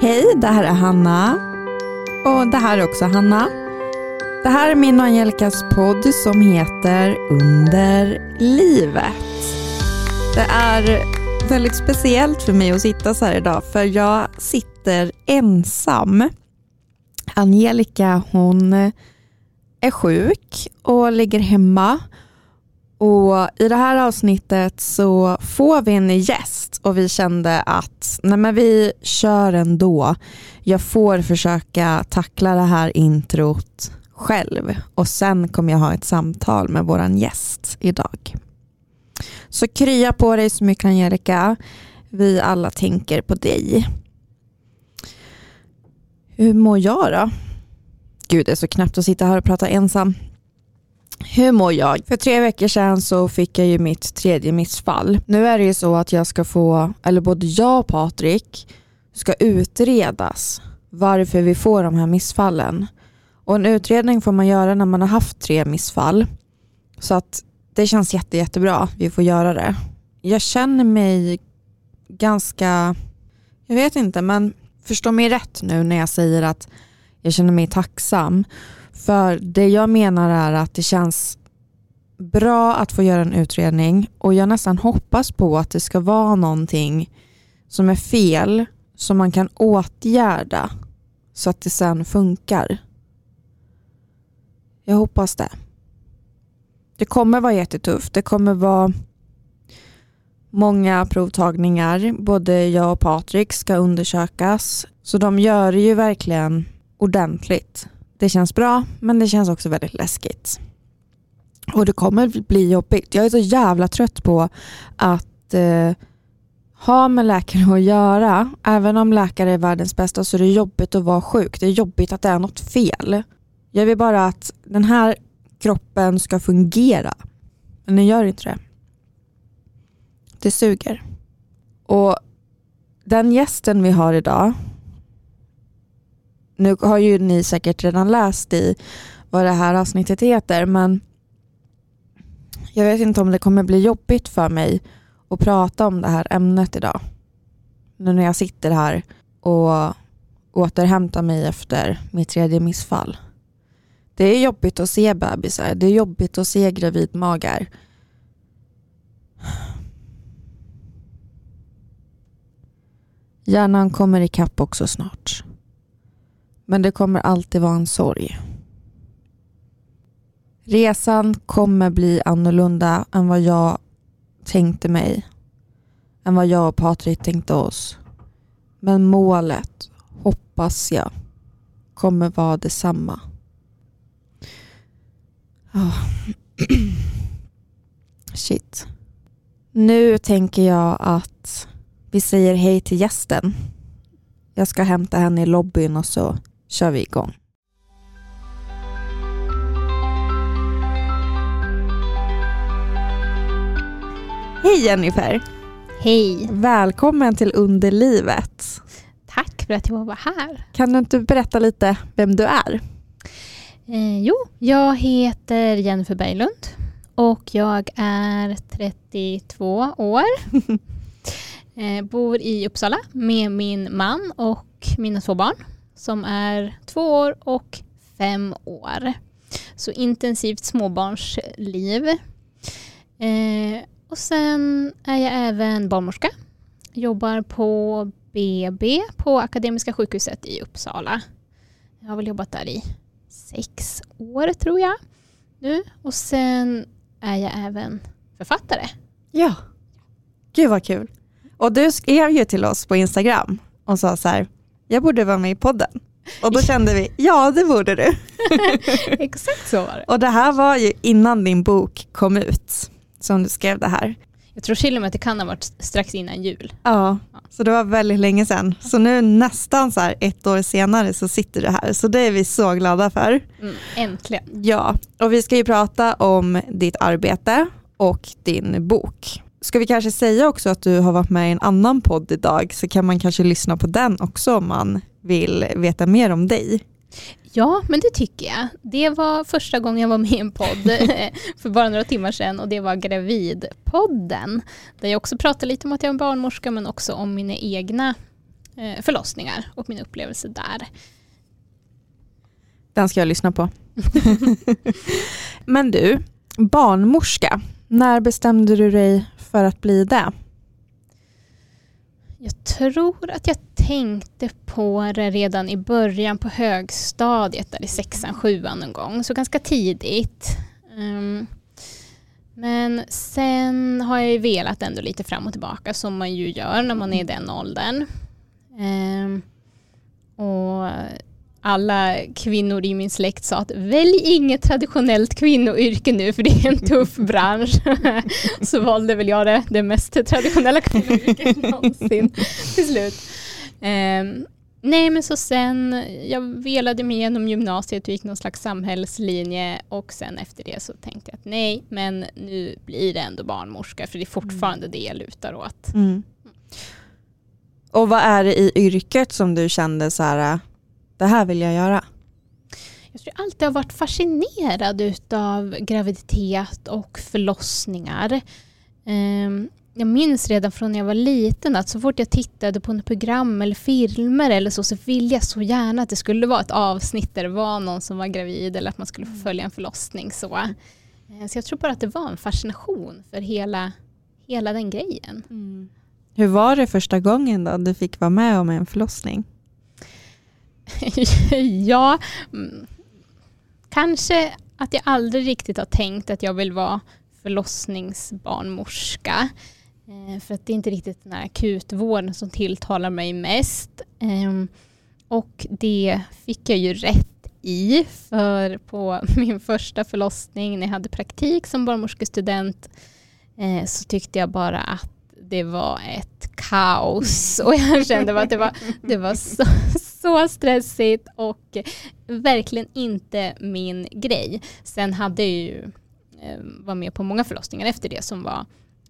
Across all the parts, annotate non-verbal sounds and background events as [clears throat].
Hej, det här är Hanna. Och det här är också Hanna. Det här är min och Angelicas podd som heter Under livet. Det är väldigt speciellt för mig att sitta så här idag för jag sitter ensam. Angelica hon är sjuk och ligger hemma. Och I det här avsnittet så får vi en gäst och vi kände att nej men vi kör ändå. Jag får försöka tackla det här introt själv och sen kommer jag ha ett samtal med vår gäst idag. Så krya på dig så mycket Angelica. Vi alla tänker på dig. Hur mår jag då? Gud det är så knäppt att sitta här och prata ensam. Hur mår jag? För tre veckor sedan så fick jag ju mitt tredje missfall. Nu är det ju så att jag ska få, eller både jag och Patrik ska utredas varför vi får de här missfallen. Och en utredning får man göra när man har haft tre missfall. Så att det känns jätte, jättebra att vi får göra det. Jag känner mig ganska, jag vet inte, men förstå mig rätt nu när jag säger att jag känner mig tacksam. För det jag menar är att det känns bra att få göra en utredning och jag nästan hoppas på att det ska vara någonting som är fel som man kan åtgärda så att det sen funkar. Jag hoppas det. Det kommer vara jättetufft. Det kommer vara många provtagningar. Både jag och Patrik ska undersökas. Så de gör det ju verkligen ordentligt. Det känns bra men det känns också väldigt läskigt. Och det kommer bli jobbigt. Jag är så jävla trött på att eh, ha med läkare att göra. Även om läkare är världens bästa så är det jobbigt att vara sjuk. Det är jobbigt att det är något fel. Jag vill bara att den här kroppen ska fungera. Men den gör inte det. Det suger. Och den gästen vi har idag nu har ju ni säkert redan läst i vad det här avsnittet heter men jag vet inte om det kommer bli jobbigt för mig att prata om det här ämnet idag. Nu när jag sitter här och återhämtar mig efter mitt tredje missfall. Det är jobbigt att se bebisar, det är jobbigt att se gravidmagar. Hjärnan kommer ikapp också snart. Men det kommer alltid vara en sorg. Resan kommer bli annorlunda än vad jag tänkte mig. Än vad jag och Patrik tänkte oss. Men målet, hoppas jag, kommer vara detsamma. Oh. [clears throat] Shit. Nu tänker jag att vi säger hej till gästen. Jag ska hämta henne i lobbyn och så kör vi igång. Hej Jennifer! Hej! Välkommen till Underlivet. Tack för att jag var här. Kan du inte berätta lite vem du är? Eh, jo, jag heter Jennifer Berglund och jag är 32 år. [laughs] eh, bor i Uppsala med min man och mina två barn som är två år och fem år. Så intensivt småbarnsliv. Eh, och sen är jag även barnmorska. Jobbar på BB på Akademiska sjukhuset i Uppsala. Jag har väl jobbat där i sex år tror jag nu. Och sen är jag även författare. Ja, gud vad kul. Och du skrev ju till oss på Instagram och sa så här, jag borde vara med i podden. Och då kände vi, ja det borde du. [laughs] Exakt så var det. Och det här var ju innan din bok kom ut som du skrev det här. Jag tror till och med att det kan ha varit strax innan jul. Ja, så det var väldigt länge sedan. Så nu nästan så här ett år senare så sitter du här. Så det är vi så glada för. Mm, äntligen. Ja, och vi ska ju prata om ditt arbete och din bok. Ska vi kanske säga också att du har varit med i en annan podd idag så kan man kanske lyssna på den också om man vill veta mer om dig. Ja, men det tycker jag. Det var första gången jag var med i en podd [laughs] för bara några timmar sedan och det var Gravidpodden. Där jag också pratade lite om att jag är barnmorska men också om mina egna eh, förlossningar och min upplevelse där. Den ska jag lyssna på. [laughs] Men du, barnmorska. När bestämde du dig för att bli det? Jag tror att jag tänkte på det redan i början på högstadiet, där i sexan, sjuan någon gång. Så ganska tidigt. Um, men sen har jag ju velat ändå lite fram och tillbaka som man ju gör när man är i den åldern. Um, och alla kvinnor i min släkt sa att välj inget traditionellt kvinnoyrke nu för det är en tuff [laughs] bransch. [laughs] Så valde väl jag det, det mest traditionella kvinnoyrket [laughs] någonsin till slut. Um, nej men så sen, jag velade mig igenom gymnasiet och gick någon slags samhällslinje och sen efter det så tänkte jag att nej men nu blir det ändå barnmorska för det är fortfarande det jag lutar åt. Mm. Och vad är det i yrket som du kände så här det här vill jag göra? Jag tror alltid har varit fascinerad av graviditet och förlossningar. Ehm, jag minns redan från när jag var liten att så fort jag tittade på något program eller filmer eller så, så ville jag så gärna att det skulle vara ett avsnitt där det var någon som var gravid eller att man skulle få följa en förlossning. Så, ehm, så jag tror bara att det var en fascination för hela, hela den grejen. Mm. Hur var det första gången då du fick vara med om en förlossning? [laughs] ja, mm, kanske att jag aldrig riktigt har tänkt att jag vill vara förlossningsbarnmorska. Eh, för att det är inte riktigt den här akutvården som tilltalar mig mest. Ehm, och det fick jag ju rätt i, för på [laughs] min första förlossning när jag hade praktik som barnmorskestudent eh, så tyckte jag bara att det var ett kaos [laughs] och jag kände att det var, det var så, [laughs] så stressigt och verkligen inte min grej. Sen hade jag ju eh, var med på många förlossningar efter det som var,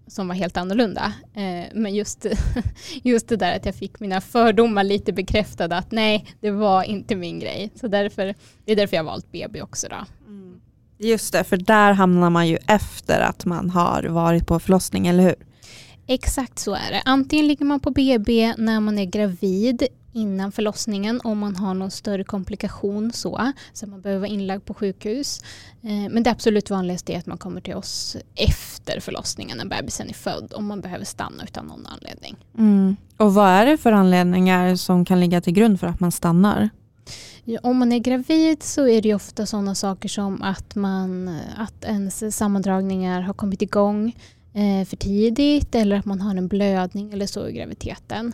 som var helt annorlunda. Eh, men just, [laughs] just det där att jag fick mina fördomar lite bekräftade att nej, det var inte min grej. Så därför, det är därför jag har valt BB också. Då. Mm. Just det, för där hamnar man ju efter att man har varit på förlossning, eller hur? Exakt så är det. Antingen ligger man på BB när man är gravid innan förlossningen om man har någon större komplikation så, så man behöver vara inlagd på sjukhus. Eh, men det absolut vanligaste är att man kommer till oss efter förlossningen när bebisen är född om man behöver stanna utan någon anledning. Mm. Och vad är det för anledningar som kan ligga till grund för att man stannar? Om man är gravid så är det ofta sådana saker som att, man, att ens sammandragningar har kommit igång för tidigt eller att man har en blödning eller så i graviditeten.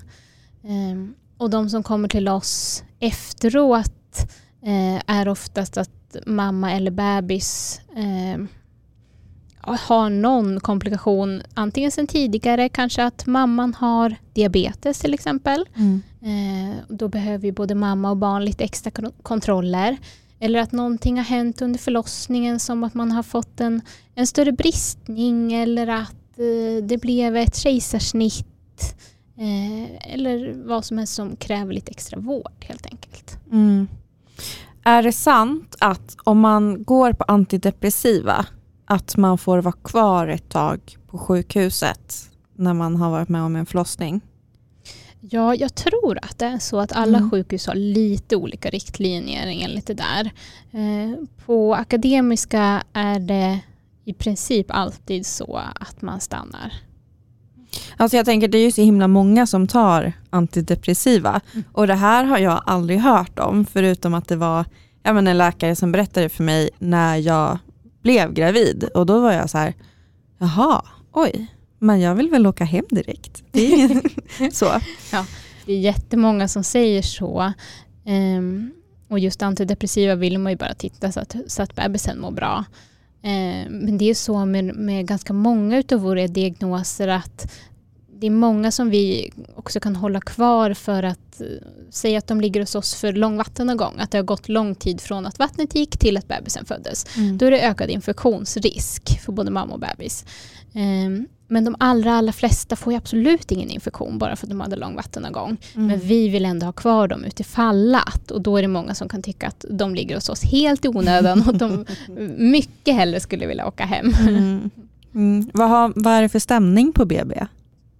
Eh, och de som kommer till oss efteråt eh, är oftast att mamma eller bebis eh, har någon komplikation, antingen sedan tidigare, kanske att mamman har diabetes till exempel. Mm. Eh, då behöver ju både mamma och barn lite extra kontroller. Eller att någonting har hänt under förlossningen som att man har fått en, en större bristning eller att eh, det blev ett kejsarsnitt Eh, eller vad som helst som kräver lite extra vård helt enkelt. Mm. Är det sant att om man går på antidepressiva att man får vara kvar ett tag på sjukhuset när man har varit med om en förlossning? Ja, jag tror att det är så att alla mm. sjukhus har lite olika riktlinjer enligt det där. Eh, på akademiska är det i princip alltid så att man stannar. Alltså jag tänker det är ju så himla många som tar antidepressiva mm. och det här har jag aldrig hört om förutom att det var ja, men en läkare som berättade för mig när jag blev gravid och då var jag så här, jaha, oj, men jag vill väl åka hem direkt. Det är [laughs] så. Ja, det är jättemånga som säger så. Um, och just antidepressiva vill man ju bara titta så att, så att bebisen mår bra. Eh, men det är så med, med ganska många av våra diagnoser att det är många som vi också kan hålla kvar för att uh, säga att de ligger hos oss för lång vattenavgång. Att det har gått lång tid från att vattnet gick till att bebisen föddes. Mm. Då är det ökad infektionsrisk för både mamma och bebis. Um, men de allra, allra flesta får absolut ingen infektion bara för att de hade lång vattenavgång. Mm. Men vi vill ändå ha kvar dem utifall att. Och då är det många som kan tycka att de ligger hos oss helt i onödan och de [laughs] mycket hellre skulle vilja åka hem. Mm. Mm. Vad, har, vad är det för stämning på BB?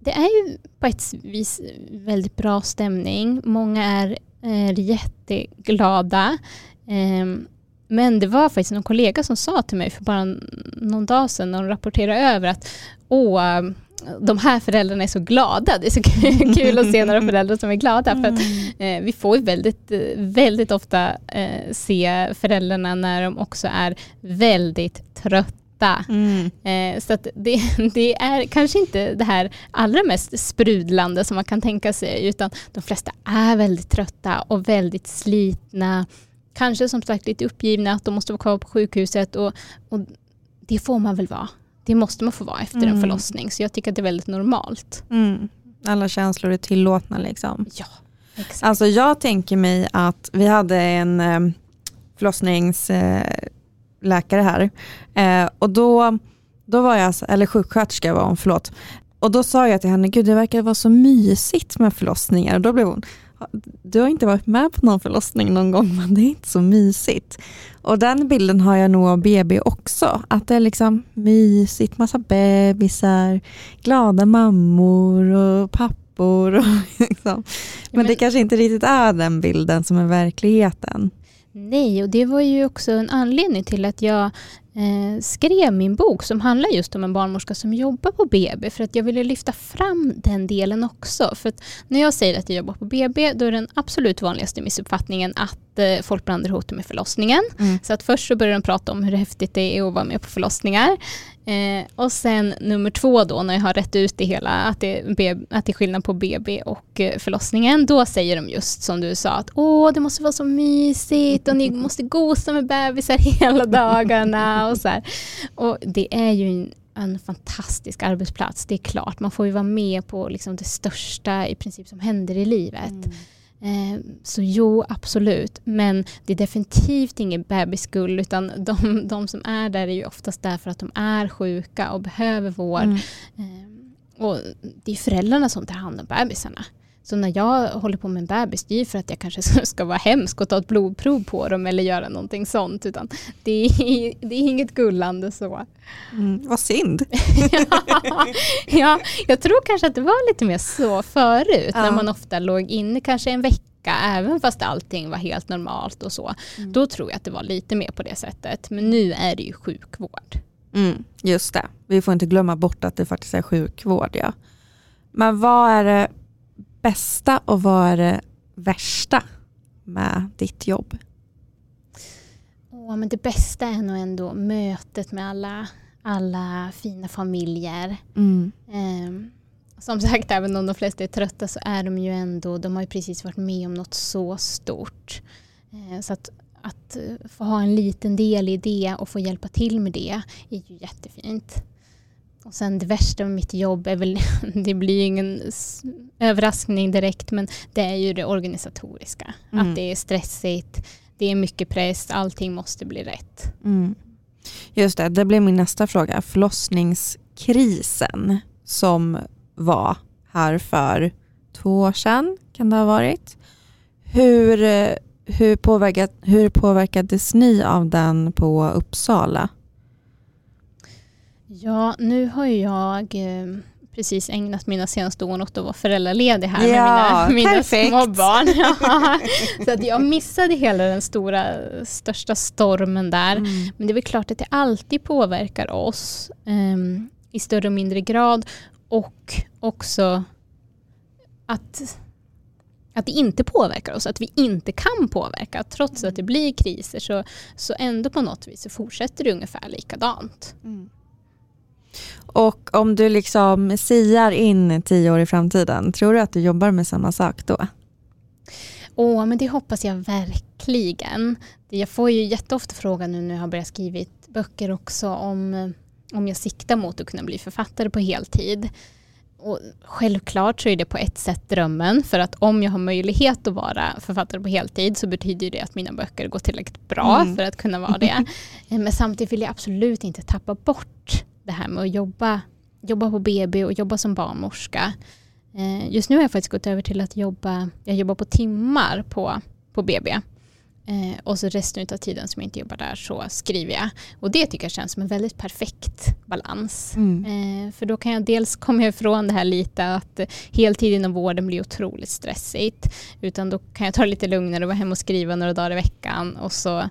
Det är ju på ett vis väldigt bra stämning. Många är, är jätteglada. Um, men det var faktiskt någon kollega som sa till mig för bara någon dag sedan när hon rapporterade över att åh, de här föräldrarna är så glada. Det är så [laughs] kul att se några [laughs] föräldrar som är glada. För att, mm. eh, vi får väldigt, väldigt ofta eh, se föräldrarna när de också är väldigt trötta. Mm. Eh, så det, [laughs] det, är kanske inte det här allra mest sprudlande som man kan tänka sig, utan de flesta är väldigt trötta och väldigt slitna kanske som sagt lite uppgivna att de måste vara kvar på sjukhuset och, och det får man väl vara. Det måste man få vara efter mm. en förlossning så jag tycker att det är väldigt normalt. Mm. Alla känslor är tillåtna liksom. Ja, exakt. Alltså jag tänker mig att vi hade en eh, förlossningsläkare här eh, och då, då var jag, eller sjuksköterska var hon, förlåt. Och då sa jag till henne, gud det verkar vara så mysigt med förlossningar. Och då blev hon, du har inte varit med på någon förlossning någon gång, men det är inte så mysigt. Och den bilden har jag nog av BB också, att det är liksom mysigt, massa bebisar, glada mammor och pappor. Och [laughs] liksom. Men, men det kanske inte riktigt är den bilden som är verkligheten. Nej, och det var ju också en anledning till att jag eh, skrev min bok som handlar just om en barnmorska som jobbar på BB för att jag ville lyfta fram den delen också. För när jag säger att jag jobbar på BB då är den absolut vanligaste missuppfattningen att eh, folk blandar ihop det med förlossningen. Mm. Så att först så börjar de prata om hur häftigt det är att vara med på förlossningar. Eh, och sen nummer två då, när jag har rätt ut det hela, att det, är, att det är skillnad på BB och eh, förlossningen, då säger de just som du sa, att åh, det måste vara så mysigt och ni [laughs] måste gosa med bebisar hela dagarna [laughs] och så här. Och det är ju en, en fantastisk arbetsplats, det är klart. Man får ju vara med på liksom det största i princip som händer i livet. Mm. Eh, så jo, absolut. Men det är definitivt ingen bebisgull utan de, de, som är där är ju oftast där för att de är sjuka och behöver vård. Mm. Eh, och det är föräldrarna som tar hand om bebisarna. Så när jag håller på med en bebis, det är för att jag kanske [laughs] ska vara hemsk och ta ett blodprov på dem eller göra någonting sånt. Utan det, är, det är inget gullande så. Mm, vad synd. [laughs] ja, jag tror kanske att det var lite mer så förut, ja. när man ofta låg inne kanske en vecka, även fast allting var helt normalt och så. Mm. Då tror jag att det var lite mer på det sättet. Men nu är det ju sjukvård. Mm, just det, vi får inte glömma bort att det faktiskt är sjukvård. Ja. Men vad är det bästa och vad är det värsta med ditt jobb? Oh, men det bästa är nog ändå mötet med alla, alla fina familjer. Mm. Um, som sagt, även om de flesta är trötta så är de ju ändå, de har ju precis varit med om något så stort. Uh, så att, att få ha en liten del i det och få hjälpa till med det är ju jättefint. Och sen det värsta med mitt jobb är väl, [laughs] det blir ingen överraskning direkt, men det är ju det organisatoriska. Mm. Att det är stressigt, det är mycket press, allting måste bli rätt. Mm. Just det, det blir min nästa fråga. Förlossningskrisen som var här för två år sedan, kan det ha varit. Hur, hur, påverkat, hur påverkades ni av den på Uppsala? Ja, nu har jag eh, precis ägnat mina senaste år åt att vara föräldraledig här ja, med mina, mina små barn. [laughs] Ja. Så att jag missade hela den stora, största stormen där. Mm. Men det är väl klart att det alltid påverkar oss um, i större och mindre grad. Och också att, att det inte påverkar oss, att vi inte kan påverka. Trots mm. att det blir kriser så, så ändå på något vis så fortsätter det ungefär likadant. Mm. Och om du liksom siar in tio år i framtiden, tror du att du jobbar med samma sak då? Åh, men det hoppas jag verkligen. Jag får ju jätteofta frågan nu när jag har börjat skriva böcker också om, om jag siktar mot att kunna bli författare på heltid. Och självklart så är det på ett sätt drömmen för att om jag har möjlighet att vara författare på heltid så betyder det att mina böcker går tillräckligt bra mm. för att kunna vara det. [laughs] Men samtidigt vill jag absolut inte tappa bort det här med att jobba, jobba på BB och jobba som barnmorska. Eh, just nu har jag faktiskt gått över till att jobba, jag jobbar på timmar på, på BB. Eh, och så resten av tiden som jag inte jobbar där så skriver jag. Och det tycker jag känns som en väldigt perfekt balans. Mm. Eh, för då kan jag dels komma ifrån det här lite att heltid inom vården blir otroligt stressigt. Utan då kan jag ta det lite lugnare och vara hemma och skriva några dagar i veckan. Och så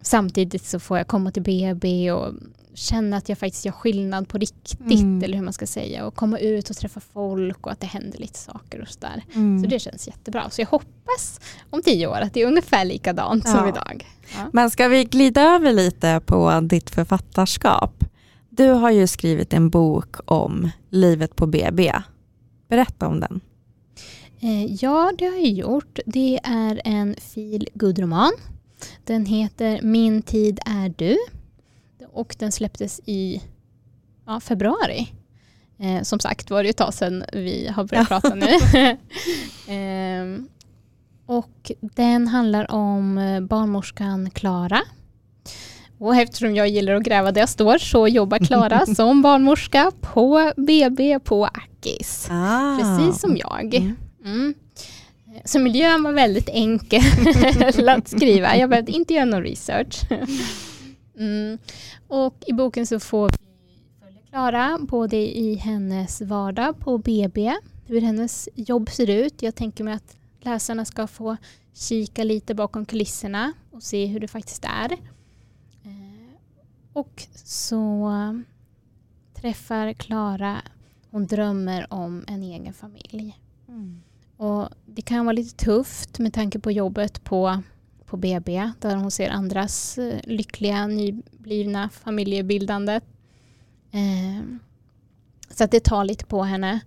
samtidigt så får jag komma till BB och känna att jag faktiskt gör skillnad på riktigt Mm. eller hur man ska säga och komma ut och träffa folk och att det händer lite saker och sådär. Mm. Så det känns jättebra. Så jag hoppas om tio år att det är ungefär likadant som Ja. idag. Ja. Men ska vi glida över lite på ditt författarskap? Du har ju skrivit en bok om livet på BB. Berätta om den. Eh, ja, det har jag gjort. Det är en feel good roman Den heter Min tid är du och den släpptes i ja, februari. Eh, som sagt var det ett tag sedan vi har börjat prata nu. [laughs] Ehm, och den handlar om eh, barnmorskan Klara. Och eftersom jag gillar att gräva där jag står så jobbar Klara [laughs] som barnmorska på BB på Akis. Ah. Precis som jag. Mm. Mm. Så miljön var väldigt enkel [laughs] att skriva. Jag behövde inte göra någon research. Mm. Och i boken så får vi följa Klara både i hennes vardag på BB, hur hennes jobb ser ut. Jag tänker mig att läsarna ska få kika lite bakom kulisserna och se hur det faktiskt är. Eh, Och så träffar Klara, hon drömmer om en egen familj. Mm. Och det kan vara lite tufft med tanke på jobbet på, på BB där hon ser andras eh, lyckliga nyblivna familjebildandet. Eh, så att det tar lite på henne.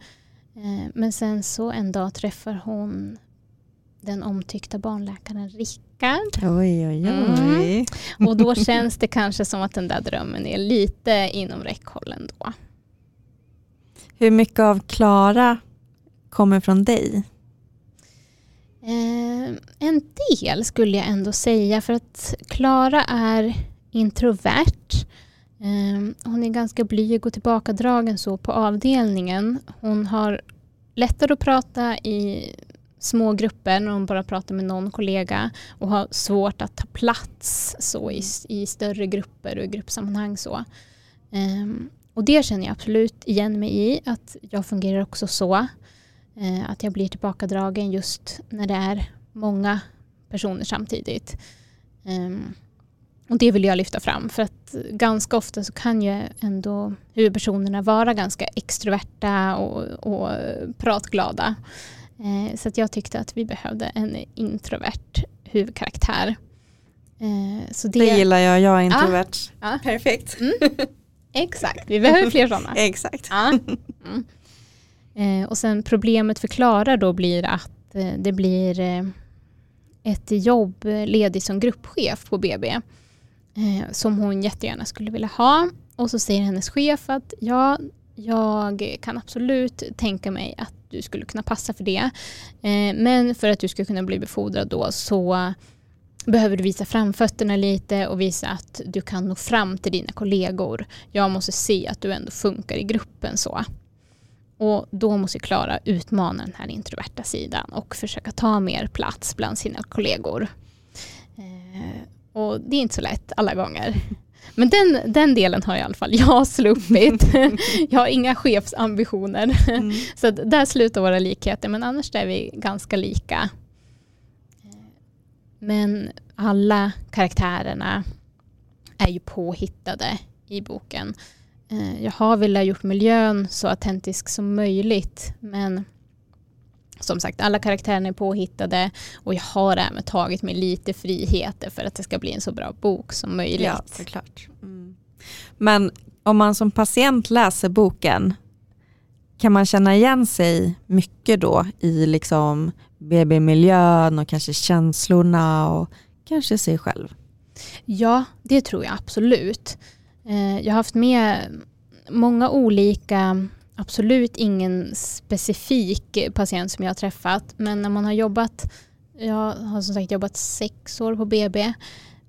Eh, men sen så en dag träffar hon den omtyckta barnläkaren Rickard. Oj, oj, oj. Mm. Och då känns det kanske som att den där drömmen är lite inom räckhåll ändå. Hur mycket av Klara kommer från dig? Eh, en del skulle jag ändå säga för att Klara är introvert. Eh, hon är ganska blyg och tillbakadragen så på avdelningen. Hon har lättare att prata i små grupper när hon bara pratar med någon kollega och har svårt att ta plats så i, i större grupper och i gruppsammanhang. Så. Eh, och det känner jag absolut igen mig i, att jag fungerar också så. Eh, att jag blir tillbakadragen just när det är många personer samtidigt. Ehm, och det vill jag lyfta fram för att ganska ofta så kan ju ändå huvudpersonerna vara ganska extroverta och, och pratglada. Eh, så att jag tyckte att vi behövde en introvert huvudkaraktär. Eh, så det, Det gillar jag, jag är introvert. Ja. Perfekt. Exakt, vi behöver fler sådana. [laughs] Exakt. Ja. Mm. Eh, och sen problemet för Klara då blir att eh, det blir eh, ett jobb ledig ledigt som gruppchef på BB som hon jättegärna skulle vilja ha. Och så säger hennes chef att ja, jag kan absolut tänka mig att du skulle kunna passa för det. Men för att du ska kunna bli befordrad då så behöver du visa framfötterna lite och visa att du kan nå fram till dina kollegor. Jag måste se att du ändå funkar i gruppen så. Och då måste Klara utmana den här introverta sidan och försöka ta mer plats bland sina kollegor. Eh, och det är inte så lätt alla gånger. [laughs] Men den, den delen har i alla fall jag sluppit. [laughs] jag har inga chefsambitioner. Mm. Så där slutar våra likheter men annars är vi ganska lika. Men alla karaktärerna är ju påhittade i boken. Eh, Jag har velat gjort miljön så autentisk som möjligt men som sagt alla karaktärerna är påhittade och jag har även tagit mig lite friheter för att det ska bli en så bra bok som möjligt. Ja, såklart. Mm. Men om man som patient läser boken, kan man känna igen sig mycket då i liksom BB-miljön och kanske känslorna och kanske sig själv? Ja, det tror jag absolut. Eh, Jag har haft med många olika, absolut ingen specifik patient som jag har träffat, men när man har jobbat, jag har som sagt jobbat sex år på BB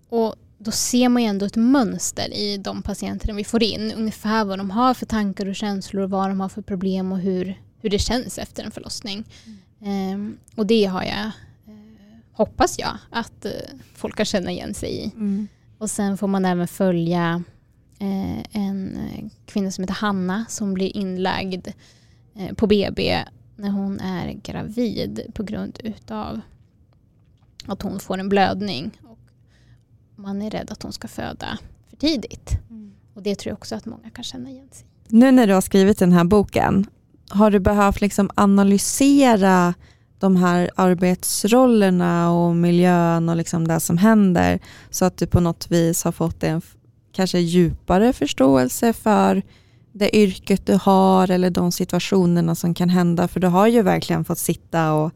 och då ser man ju ändå ett mönster i de patienterna vi får in, ungefär vad de har för tankar och känslor, vad de har för problem och hur, hur det känns efter en förlossning. Ehm, och det har jag eh, hoppas jag, att eh, folk kan känna igen sig i. Mm. Och sen får man även följa en eh, kvinna som heter Hanna som blir inlagd eh, på BB när hon är gravid på grund utav att hon får en blödning. Och man är rädd att hon ska föda för tidigt. Och det tror jag också att många kan känna igen sig. Nu när du har skrivit den här boken, har du behövt liksom analysera de här arbetsrollerna och miljön och liksom det som händer så att du på något vis har fått en kanske djupare förståelse för det yrket du har eller de situationerna som kan hända för du har ju verkligen fått sitta och,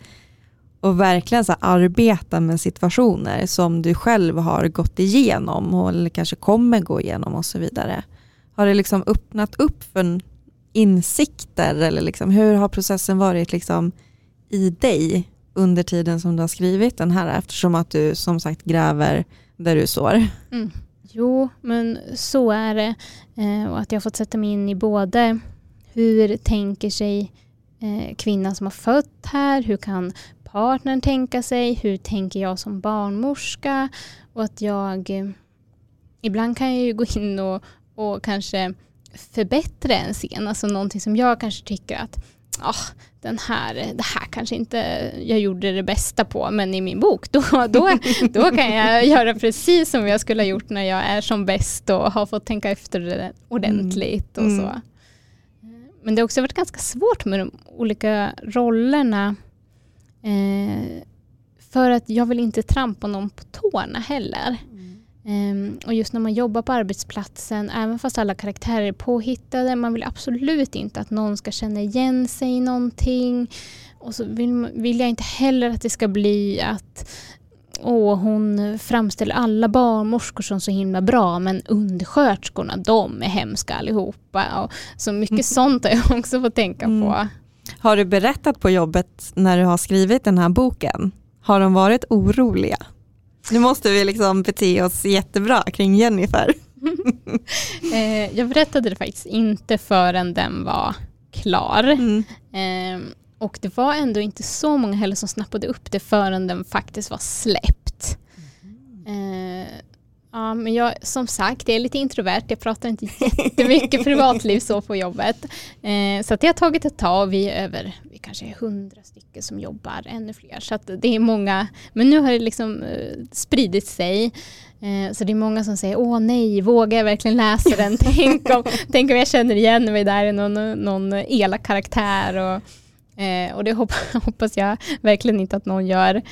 och verkligen så arbeta med situationer som du själv har gått igenom och, eller kanske kommer gå igenom och så vidare. Har det liksom öppnat upp för insikter eller liksom, hur har processen varit liksom i dig under tiden som du har skrivit den här eftersom att du som sagt gräver där du står? Mm. Jo, men så är det. Eh, och att jag har fått sätta mig in i både hur tänker sig eh, kvinnan som har fött här, hur kan partnern tänka sig, hur tänker jag som barnmorska och att jag eh, ibland kan jag ju gå in och, och kanske förbättra en scen, alltså någonting som jag kanske tycker att ah, den här, det här kanske inte jag gjorde det bästa på, men i min bok då, då, då kan jag göra precis som jag skulle ha gjort när jag är som bäst och har fått tänka efter det ordentligt och Mm. så. Men det har också varit ganska svårt med de olika rollerna. Eh, för att jag vill inte trampa någon på tårna heller. Ehm, och just när man jobbar på arbetsplatsen, även fast alla karaktärer är påhittade, man vill absolut inte att någon ska känna igen sig i någonting. Och så vill, vill jag inte heller att det ska bli att åh, hon framställer alla barnmorskor som så himla bra men undersköterskorna, de är hemska allihopa. Och så mycket sånt har jag [laughs] också fått tänka Mm. på. Har du berättat på jobbet när du har skrivit den här boken? Har de varit oroliga? Nu måste vi liksom bete oss jättebra kring Jennifer. [laughs] Eh, jag berättade det faktiskt inte förrän den var klar. Mm. Ehm, och det var ändå inte så många heller som snappade upp det förrän den faktiskt var släppt. Eh, ja, men jag, som sagt, jag är lite introvert. Jag pratar inte jättemycket privatliv så på jobbet. Eh, så att det har tagit ett tag. Vi är över, vi kanske är hundra stycken som jobbar, ännu fler. Så att det är många, men nu har det liksom eh, spridit sig. Eh, så det är många som säger, åh nej, vågar jag verkligen läsa den? [laughs] Tänk om, tänk om jag känner igen mig där i någon, någon elak karaktär. Och, Eh, och det [laughs] hoppas jag verkligen inte att någon gör. Eh,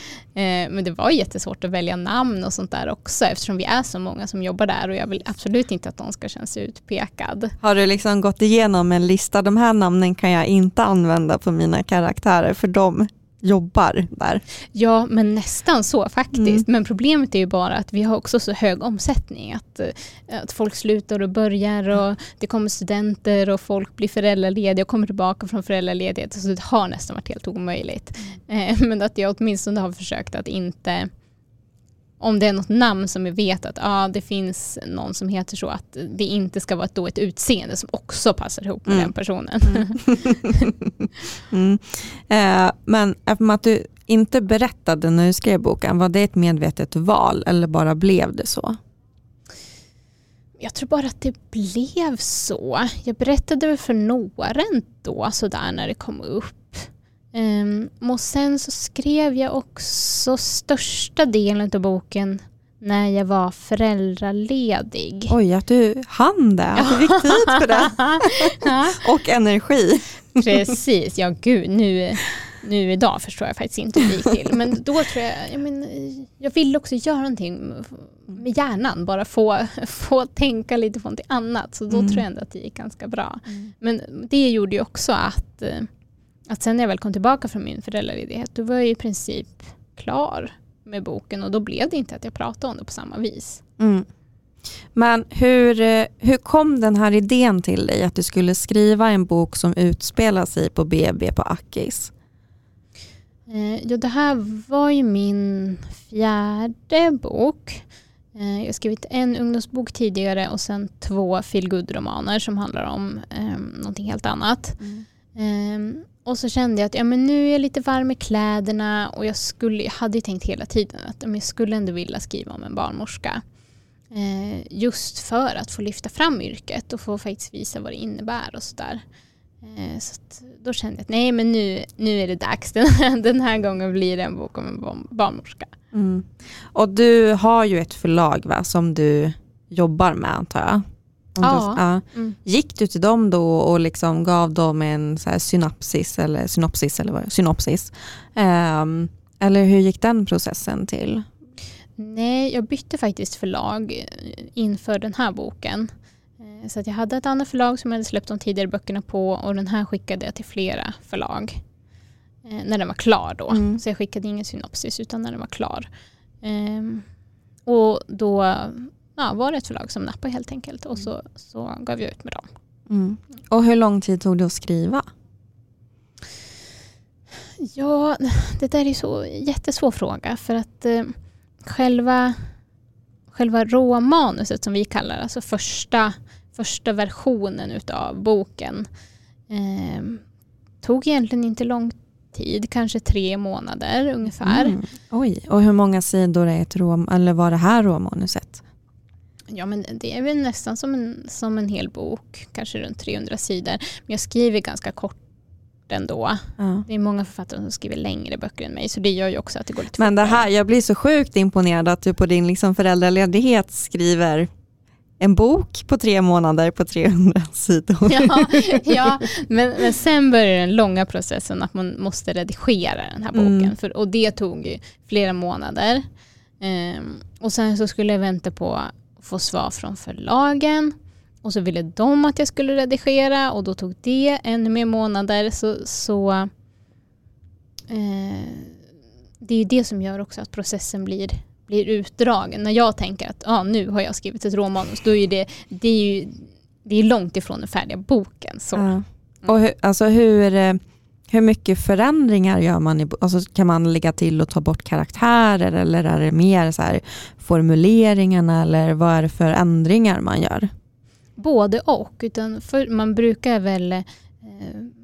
men det var jättesvårt att välja namn och sånt där också eftersom vi är så många som jobbar där och jag vill absolut inte att någon ska känna sig utpekad. Har du liksom gått igenom en lista, de här namnen kan jag inte använda på mina karaktärer för de jobbar där. Ja, men nästan så faktiskt. Mm. Men problemet är ju bara att vi har också så hög omsättning. Att, eh, att folk slutar och börjar och det kommer studenter och folk blir föräldralediga och kommer tillbaka från föräldraledighet. Så det har nästan varit helt omöjligt. Eh, [laughs] Men att jag åtminstone har försökt att inte om det är något namn som vi vet att ah, det finns någon som heter så, att det inte ska vara då ett utseende som också passar ihop med Mm. den personen. [laughs] Mm. Eh, men eftersom att du inte berättade när du skrev boken, var det ett medvetet val eller bara blev det så? Jag tror bara att det blev så. Jag berättade väl för några ändå sådär när det kom upp. Um, och sen så skrev jag också största delen av boken när jag var föräldraledig. Oj, att du hann det, att du fick tid för det [laughs] och energi. Precis, ja gud nu, nu idag förstår jag faktiskt inte hur det gick till. Men då tror jag, jag, men, jag ville också göra någonting med hjärnan, bara få, få tänka lite på någonting annat. Så då Mm. tror jag ändå att det gick ganska bra. Men det gjorde ju också att, eh, att sen när jag väl kom tillbaka från min föräldraledighet, då var jag i princip klar med boken och då blev det inte att jag pratade om det på samma vis. Mm. Men hur, eh, hur kom den här idén till dig att du skulle skriva en bok som utspelar sig på BB på Akis? Eh, ja, det här var ju min fjärde bok. Eh, jag har skrivit en ungdomsbok tidigare och sen två feelgood romaner som handlar om eh, någonting helt annat. Eh, och så kände jag att ja, men nu är jag lite varm i kläderna och jag, skulle, jag hade ju tänkt hela tiden att ja, jag skulle ändå vilja skriva om en barnmorska. Eh, just för att få lyfta fram yrket och få faktiskt visa vad det innebär och sådär. Eh, så då kände jag att nej men nu, nu är det dags. [laughs] Den här, den här gången blir det en bok om en barnmorska. Mm. Och du har ju ett förlag va, som du jobbar med antar jag? Ja. Du, ja. Mm. Gick du till dem då och liksom gav dem en så synopsis eller synopsis eller vad synopsis? Um, eller hur gick den processen till? Nej, jag bytte faktiskt förlag eh, inför den här boken. Eh, så att jag hade ett annat förlag som jag hade släppt de tidigare böckerna på och den här skickade jag till flera förlag. Eh, när den var klar då. Mm. Så jag skickade ingen synopsis utan när den var klar. Um, och då ja, var det ett förlag som nappade helt enkelt och så, så gav jag ut med dem. Mm. Och hur lång tid tog det att skriva? Ja, det där är så jättesvår fråga för att eh, själva, själva råmanuset som vi kallar alltså första, första versionen utav boken eh, tog egentligen inte lång tid, kanske tre månader ungefär. Mm. Oj, och hur många sidor är ett rom, eller var det här råmanuset? Ja men det är väl nästan som en, som en hel bok, kanske runt 300 sidor. Men jag skriver ganska kort ändå. Ja. Det är många författare som skriver längre böcker än mig så det gör ju också att det går lite Men det här, jag blir så sjukt imponerad att du på din liksom föräldraledighet skriver en bok på tre månader på 300 [laughs] sidor. Ja, ja men, men sen börjar den långa processen att man måste redigera den här boken. Mm. För, och det tog ju flera månader. Um, och sen så skulle jag vänta på få svar från förlagen och så ville de att jag skulle redigera och då tog det ännu mer månader. Så, så eh, det är det som gör också att processen blir, blir utdragen. När jag tänker att ah, nu har jag skrivit ett råmanus, då är det, det är ju det är långt ifrån den färdiga boken. Så. Ja. Och hur, alltså hur, eh, hur mycket förändringar gör man? I, alltså kan man lägga till och ta bort karaktärer eller är det mer så här formuleringarna eller vad är det för ändringar man gör? Både och. Utan för, man brukar väl eh,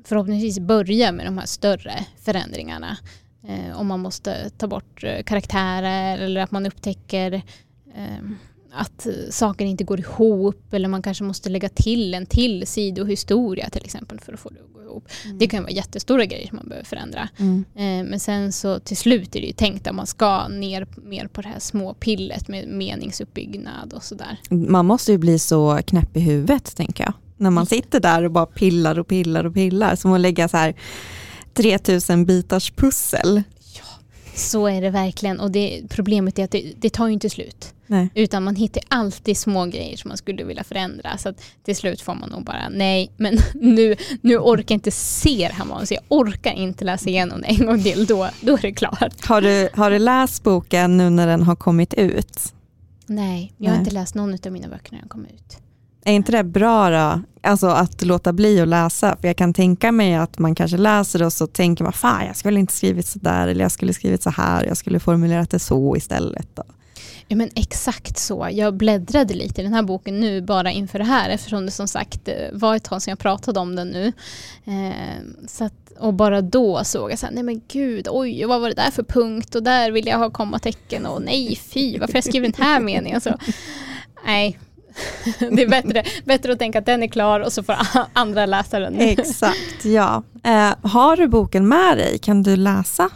förhoppningsvis börja med de här större förändringarna. Eh, om man måste ta bort eh, karaktärer eller att man upptäcker ehm, att saker inte går ihop eller man kanske måste lägga till en till sidohistoria till exempel för att få det att gå ihop. Mm. Det kan vara jättestora grejer som man behöver förändra. Mm. Eh, men sen så till slut är det ju tänkt att man ska ner mer på det här små pillet med meningsuppbyggnad och sådär. Man måste ju bli så knäpp i huvudet tänker jag. När man sitter där och bara pillar och pillar och pillar. Som att lägga så här 3000 bitars pussel. Ja, så är det verkligen och det, problemet är att det, det tar ju inte slut. Nej. Utan man hittar alltid små grejer som man skulle vilja förändra. Så till slut får man nog bara nej, men [laughs] nu, nu orkar jag inte se det här manuset. Jag orkar inte läsa igenom det en gång till. Då, då är det klart. Har du, har du läst boken nu när den har kommit ut? Nej, jag har nej. inte läst någon av mina böcker när den kom ut. Är inte det bra då? Alltså att låta bli att läsa? För jag kan tänka mig att man kanske läser och så tänker man, fan jag skulle inte skrivit sådär eller jag skulle skrivit så här, jag skulle formulerat det så istället. Då. Ja men exakt så. Jag bläddrade lite i den här boken nu bara inför det här eftersom det som sagt eh, var ett tag sedan jag pratade om den nu. Eh, så att, och bara då såg jag så här, nej men gud, oj vad var det där för punkt och där vill jag ha kommatecken och nej fy, varför jag skriver den här meningen? Så, nej, [laughs] det är bättre, bättre att tänka att den är klar och så får andra läsa den. Exakt, ja. Eh, har du boken med dig? Kan du läsa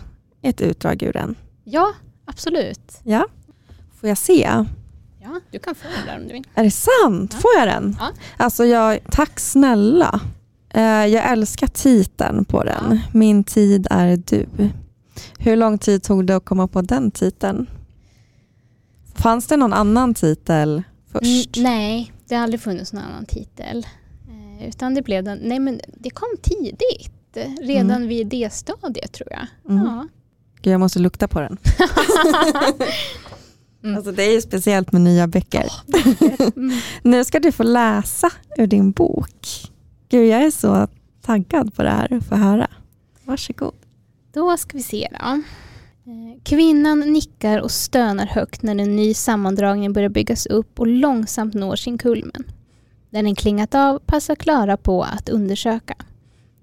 ett utdrag ur den? Ja, absolut. Ja. Får jag se? Ja, du kan få den där om du vill. Är det sant? Ja. Får jag den? Ja. Alltså jag, tack snälla. Eh, jag älskar titeln på den. Ja. Min tid är du. Hur lång tid tog det att komma på den titeln? Fanns det någon annan titel först? Mm, nej, det har aldrig funnits någon annan titel. Eh, utan det blev den, nej men det kom tidigt. Redan mm. vid D-stadiet tror jag. Mm. Ja. Jag måste lukta på den. [laughs] [laughs] Mm. Alltså det är ju speciellt med nya böcker. Mm. [laughs] nu ska du få läsa ur din bok. Gud, jag är så taggad på det här att få höra. Varsågod. Då ska vi se då. Eh, kvinnan nickar och stönar högt när en ny sammandragning börjar byggas upp och långsamt når sin kulmen. När den klingat av passar Klara på att undersöka.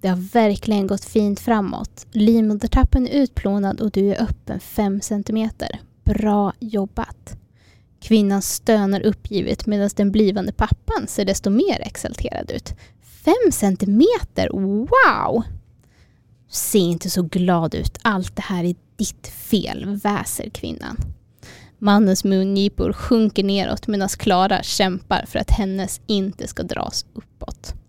Det har verkligen gått fint framåt. Livmodertappen är utplånad och du är öppen 5 centimeter. Bra jobbat. Kvinnan stönar uppgivet medan den blivande pappan ser desto mer exalterad ut. Fem centimeter? Wow! Se inte så glad ut. Allt det här är ditt fel, väser kvinnan. Mannens mungipor sjunker neråt medan Klara kämpar för att hennes inte ska dras uppåt.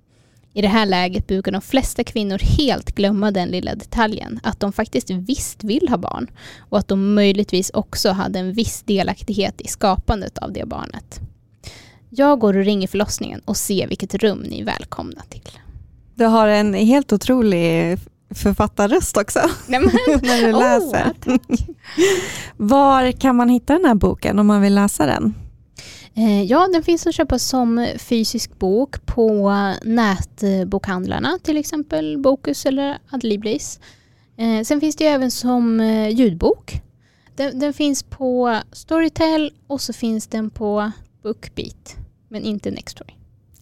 I det här läget brukar de flesta kvinnor helt glömma den lilla detaljen, att de faktiskt visst vill ha barn och att de möjligtvis också hade en viss delaktighet i skapandet av det barnet. Jag går och ringer förlossningen och ser vilket rum ni är välkomna till. Du har en helt otrolig författarröst också Nej, men, [laughs] när du läser. [laughs] Var kan man hitta den här boken om man vill läsa den? Eh, Ja, den finns att köpa som fysisk bok på nätbokhandlarna, till exempel Bokus eller Adlibris. Eh, Sen finns det även som eh, ljudbok. Den, den finns på Storytel och så finns den på Bookbeat, men inte Nextory.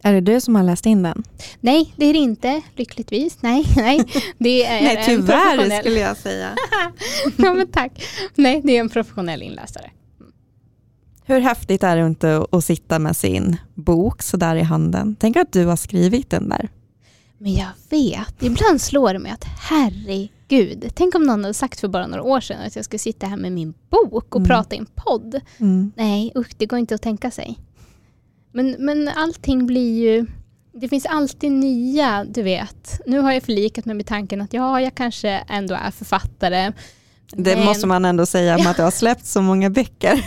Är det du som har läst in den? Nej, det är det inte, lyckligtvis. Nej, nej. Det [laughs] är Nej en tyvärr professionell- skulle jag säga. [laughs] ja, men tack. Nej, det är en professionell inläsare. Hur häftigt är det inte att sitta med sin bok sådär i handen? Tänk att du har skrivit den där. Men jag vet, ibland slår det mig att herregud, tänk om någon hade sagt för bara några år sedan att jag skulle sitta här med min bok och Mm. prata i en podd. Mm. Nej, usch, det går inte att tänka sig. Men, men allting blir ju, det finns alltid nya, du vet. Nu har jag förlikat mig med tanken att ja, jag kanske ändå är författare. Det Men- måste man ändå säga med att du har släppt så många böcker.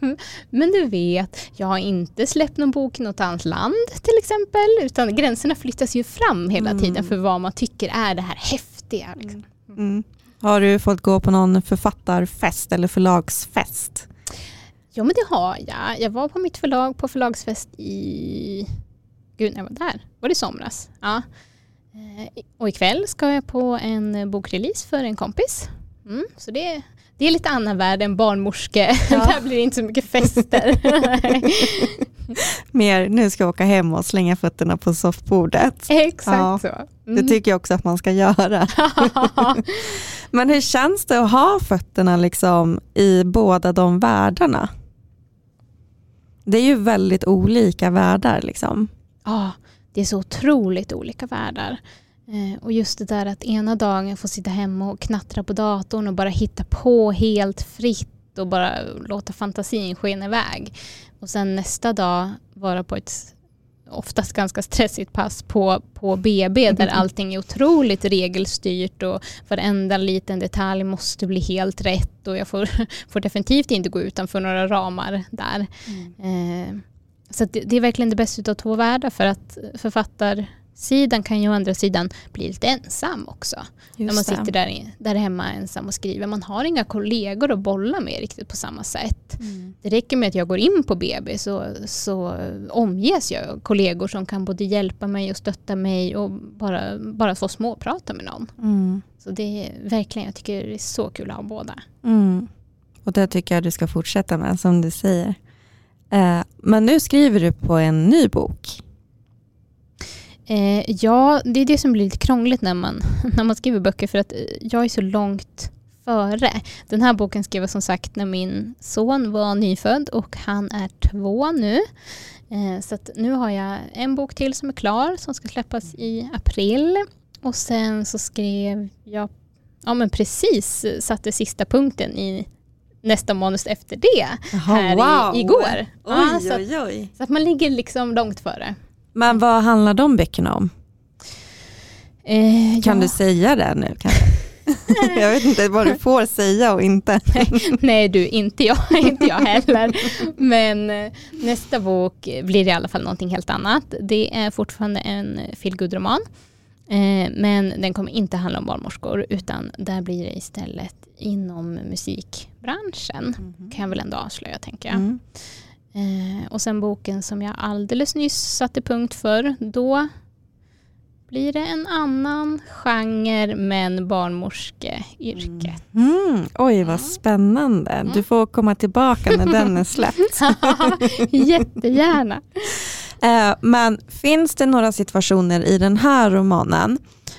[laughs] Men du vet, jag har inte släppt någon bok i något annat land till exempel, utan gränserna flyttas ju fram hela Mm. tiden för vad man tycker är det här häftiga. Liksom. Mm. Har du fått gå på någon författarfest eller förlagsfest? Jo men det har jag. Jag var på mitt förlag på förlagsfest i... Gud, när jag var där? Var det i somras? Ja. Eh, Och ikväll ska jag på en bokrelease för en kompis. Mm, så det, det är lite annan värld än barnmorske. [laughs] Ja. där blir det inte så mycket fester. [laughs] Mer, nu ska jag åka hem och slänga fötterna på soffbordet. [laughs] Exakt Ja, så. Det Mm. tycker jag också att man ska göra. Men hur känns det att ha fötterna liksom i båda de världarna? Det är ju väldigt olika världar. Liksom. Ja, det är så otroligt olika världar. Eh, och just det där att ena dagen få sitta hemma och knattra på datorn och bara hitta på helt fritt och bara låta fantasin skena iväg. Och sen nästa dag vara på ett oftast ganska stressigt pass på, på BB där [laughs] allting är otroligt regelstyrt och varenda liten detalj måste bli helt rätt och jag får, [laughs] får definitivt inte gå utanför några ramar där. Eh, så det, det är verkligen det bästa av två världar för att författarsidan kan ju å andra sidan bli lite ensam också. när man sitter där, där hemma ensam och skriver. Man har inga kollegor att bolla med riktigt på samma sätt. Mm. Det räcker med att jag går in på BB så, så omges jag av kollegor som kan både hjälpa mig och stötta mig och bara, bara få småprata med någon. Mm. Så det är verkligen, jag tycker det är så kul att ha båda. Mm. Och det tycker jag du ska fortsätta med som du säger. Eh, men nu skriver du på en ny bok. Eh, ja, det är det som blir lite krångligt när man, [laughs] när man skriver böcker för att eh, jag är så långt före. Den här boken skrev jag som sagt när min son var nyfödd och han är två nu. Eh, så nu har jag en bok till som är klar som ska släppas i april. Och sen så skrev jag, ja men precis satte sista punkten i nästa manus efter det här i, igår. Ja, så, att, oj, oj. så att man ligger liksom långt före. Men vad handlar de böckerna om? Eh, Kan ja. du säga det nu [laughs] jag vet inte vad du får säga och inte. [laughs] Nej du, inte jag, [laughs] inte jag heller. Men eh, nästa bok blir i alla fall någonting helt annat. Det är fortfarande en feelgood-roman. Eh, men den kommer inte handla om barnmorskor utan där blir det istället inom musikbranschen. Kan jag väl ändå avslöja tänker jag. Mm. Eh, och sen boken som jag alldeles nyss satte punkt för. Då blir det en annan genre men barnmorskeyrket. Mm. Oj vad Mm. spännande. Du får komma tillbaka när den är släppt. [laughs] Jättegärna. Eh, men finns det några situationer i den här romanen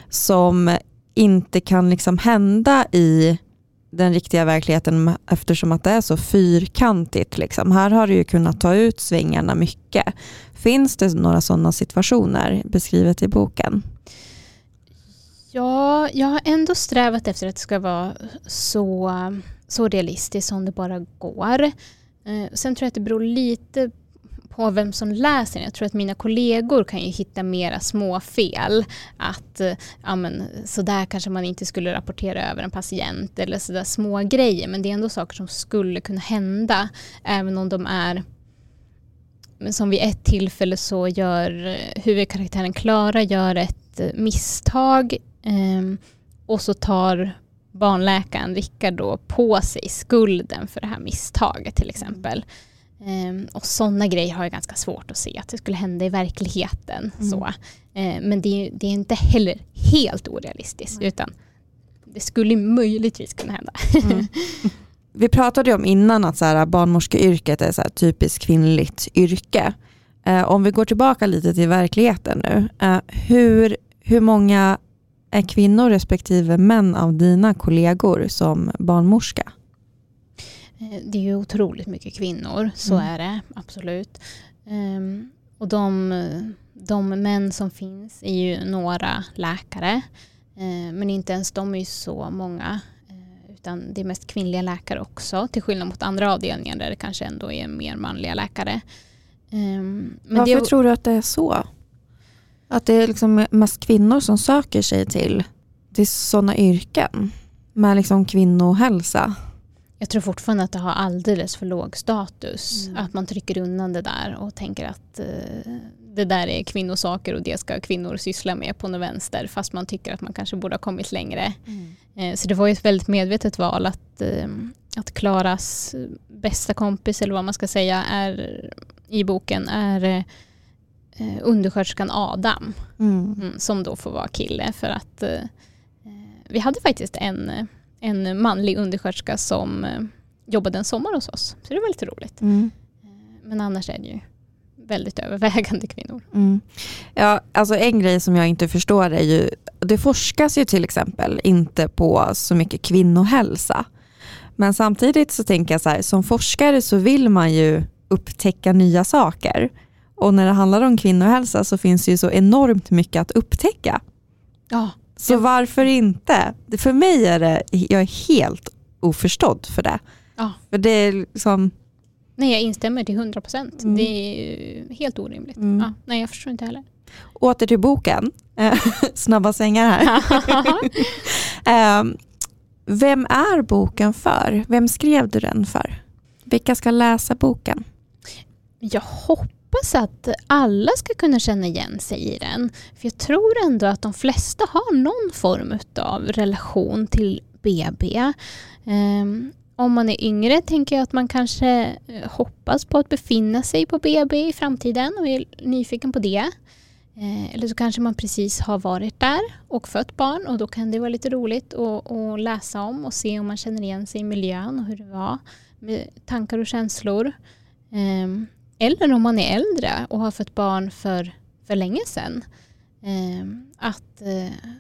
som inte kan liksom hända i den riktiga verkligheten eftersom att det är så fyrkantigt. Liksom. Här har du ju kunnat ta ut svängarna mycket. Finns det några sådana situationer beskrivet i boken? Ja, jag har ändå strävat efter att det ska vara så, så realistiskt som det bara går. Eh, sen tror jag att det beror lite på vem som läser Jag tror att mina kollegor kan ju hitta mera småfel. Att eh, ja, men, så där kanske man inte skulle rapportera över en patient eller sådär små grejer. Men det är ändå saker som skulle kunna hända även om de är men som vid ett tillfälle så gör eh, huvudkaraktären Klara gör ett eh, misstag eh, och så tar barnläkaren Rickard då på sig skulden för det här misstaget till exempel. Um, och sådana grejer har jag ganska svårt att se att det skulle hända i verkligheten. Mm. Så. Uh, men det, det, är inte heller helt orealistiskt mm. utan det skulle möjligtvis kunna hända. Mm. [laughs] Vi pratade om innan att så här, barnmorskeyrket är ett typiskt kvinnligt yrke. Uh, om vi går tillbaka lite till verkligheten nu. Hur, hur många är kvinnor respektive män av dina kollegor som barnmorska? Eh, det är ju otroligt mycket kvinnor, så mm. är det absolut. Um, och de, de män som finns är ju några läkare. Uh, men inte ens de är ju så många. Uh, utan det är mest kvinnliga läkare också. Till skillnad mot andra avdelningar där det kanske ändå är mer manliga läkare. Um, Varför det, tror du att det är så? Att det är liksom mest kvinnor som söker sig till, till sådana yrken med liksom kvinnohälsa? Jag tror fortfarande att det har alldeles för låg status. Mm. Att man trycker undan det där och tänker att eh, det där är kvinnosaker och det ska kvinnor syssla med på något vänster fast man tycker att man kanske borde ha kommit längre. Mm. Eh, så det var ju ett väldigt medvetet val att, eh, att Klaras bästa kompis eller vad man ska säga är i boken är eh, undersköterskan Adam mm. mm. som då får vara kille för att eh, vi hade faktiskt en en manlig undersköterska som eh, jobbade en sommar hos oss. Så det var lite roligt. Mm. Eh, men annars är det ju väldigt övervägande kvinnor. Mm. Ja, alltså en grej som jag inte förstår är ju, det forskas ju till exempel inte på så mycket kvinnohälsa. Men samtidigt så tänker jag så här, som forskare så vill man ju upptäcka nya saker. Och när det handlar om kvinnohälsa så finns det ju så enormt mycket att upptäcka. Ja, så ja. varför inte? För mig är det, jag är helt oförstådd för det. Ja. För det är liksom... Nej, jag instämmer till 100 procent. Mm. Det är helt orimligt. Mm. Ja, nej, jag förstår inte heller. Åter till boken. [laughs] Snabba svängar här. um, [laughs] vem är boken för? Vem skrev du den för? Vilka ska läsa boken? Jag hoppas hoppas att alla ska kunna känna igen sig i den. För jag tror ändå att de flesta har någon form av relation till BB. Um, ehm, om man är yngre tänker jag att man kanske eh, hoppas på att befinna sig på BB i framtiden och är nyfiken på det. Eh, eller så kanske man precis har varit där och fött barn och då kan det vara lite roligt att, att läsa om och se om man känner igen sig i miljön och hur det var med tankar och känslor. Ehm, eller om man är äldre och har fått barn för, för länge sedan. Eh, att eh,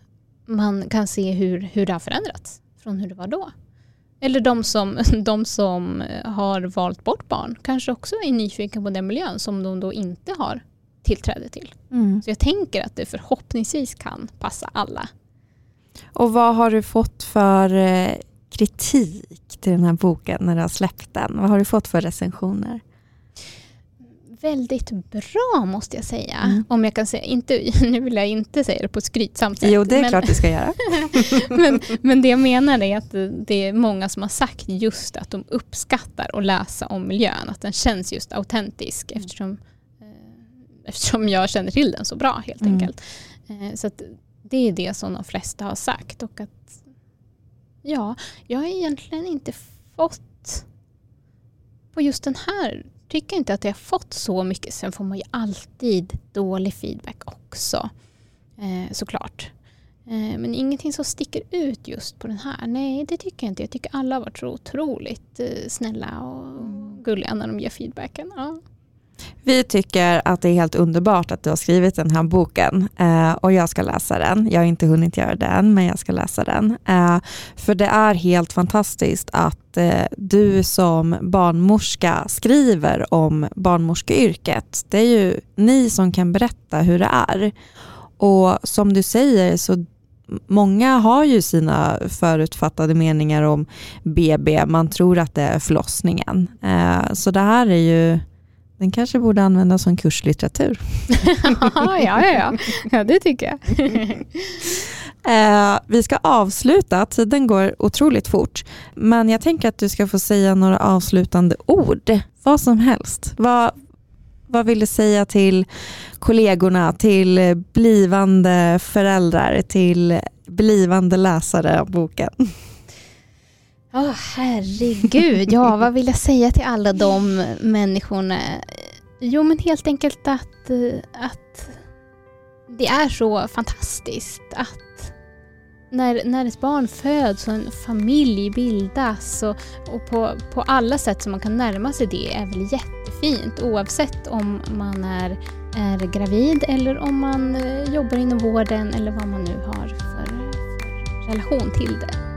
man kan se hur, hur det har förändrats från hur det var då. Eller de som, [laughs] de som har valt bort barn kanske också är nyfikna på den miljön som de då inte har tillträde till. Mm. Så jag tänker att det förhoppningsvis kan passa alla. Och vad har du fått för eh, kritik till den här boken när du har släppt den? Vad har du fått för recensioner? Väldigt bra måste jag säga. Mm. Om jag kan säga, inte, [laughs] nu vill jag inte säga det på ett skrytsamt sätt. Jo, det är men, klart du ska göra. [laughs] men, men det jag menar är att det är många som har sagt just att de uppskattar att läsa om miljön. Att den känns just autentisk mm. eftersom, eh, eftersom jag känner till den så bra helt mm. enkelt. Eh, så det är det som de flesta har sagt. Och att, ja, jag har egentligen inte fått på just den här tycker inte att jag har fått så mycket. Sen får man ju alltid dålig feedback också. Eh, såklart. Eh, men ingenting som sticker ut just på den här. Nej, det tycker jag inte. Jag tycker alla har varit så otroligt eh, snälla och gulliga när de ger feedbacken. Ja. Vi tycker att det är helt underbart att du har skrivit den här boken eh, och jag ska läsa den. Jag har inte hunnit göra det än, men jag ska läsa den. Eh, för det är helt fantastiskt att eh, du som barnmorska skriver om barnmorskeyrket. Det är ju ni som kan berätta hur det är. Och som du säger så många har ju sina förutfattade meningar om BB. Man tror att det är förlossningen. Eh, så det här är ju den kanske borde användas som kurslitteratur. [laughs] ja, ja, ja. ja, det tycker jag. [laughs] eh, vi ska avsluta, tiden går otroligt fort. Men jag tänker att du ska få säga några avslutande ord. Vad som helst. Vad, vad vill du säga till kollegorna, till blivande föräldrar, till blivande läsare av boken? Oh, herregud, ja vad vill jag säga till alla de människorna? Jo men helt enkelt att, att det är så fantastiskt att när, när ett barn föds och en familj bildas och, och på, på alla sätt som man kan närma sig det är väl jättefint oavsett om man är, är gravid eller om man eh, jobbar inom vården eller vad man nu har för, för relation till det.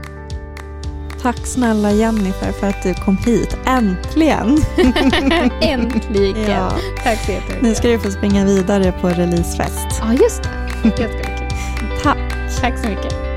Tack snälla Jennifer för att du kom hit. Äntligen! [laughs] Äntligen! Ja. Tack så jättemycket. Nu ska du få springa vidare på releasefest. Ja, just det. det ska Tack. Tack så mycket.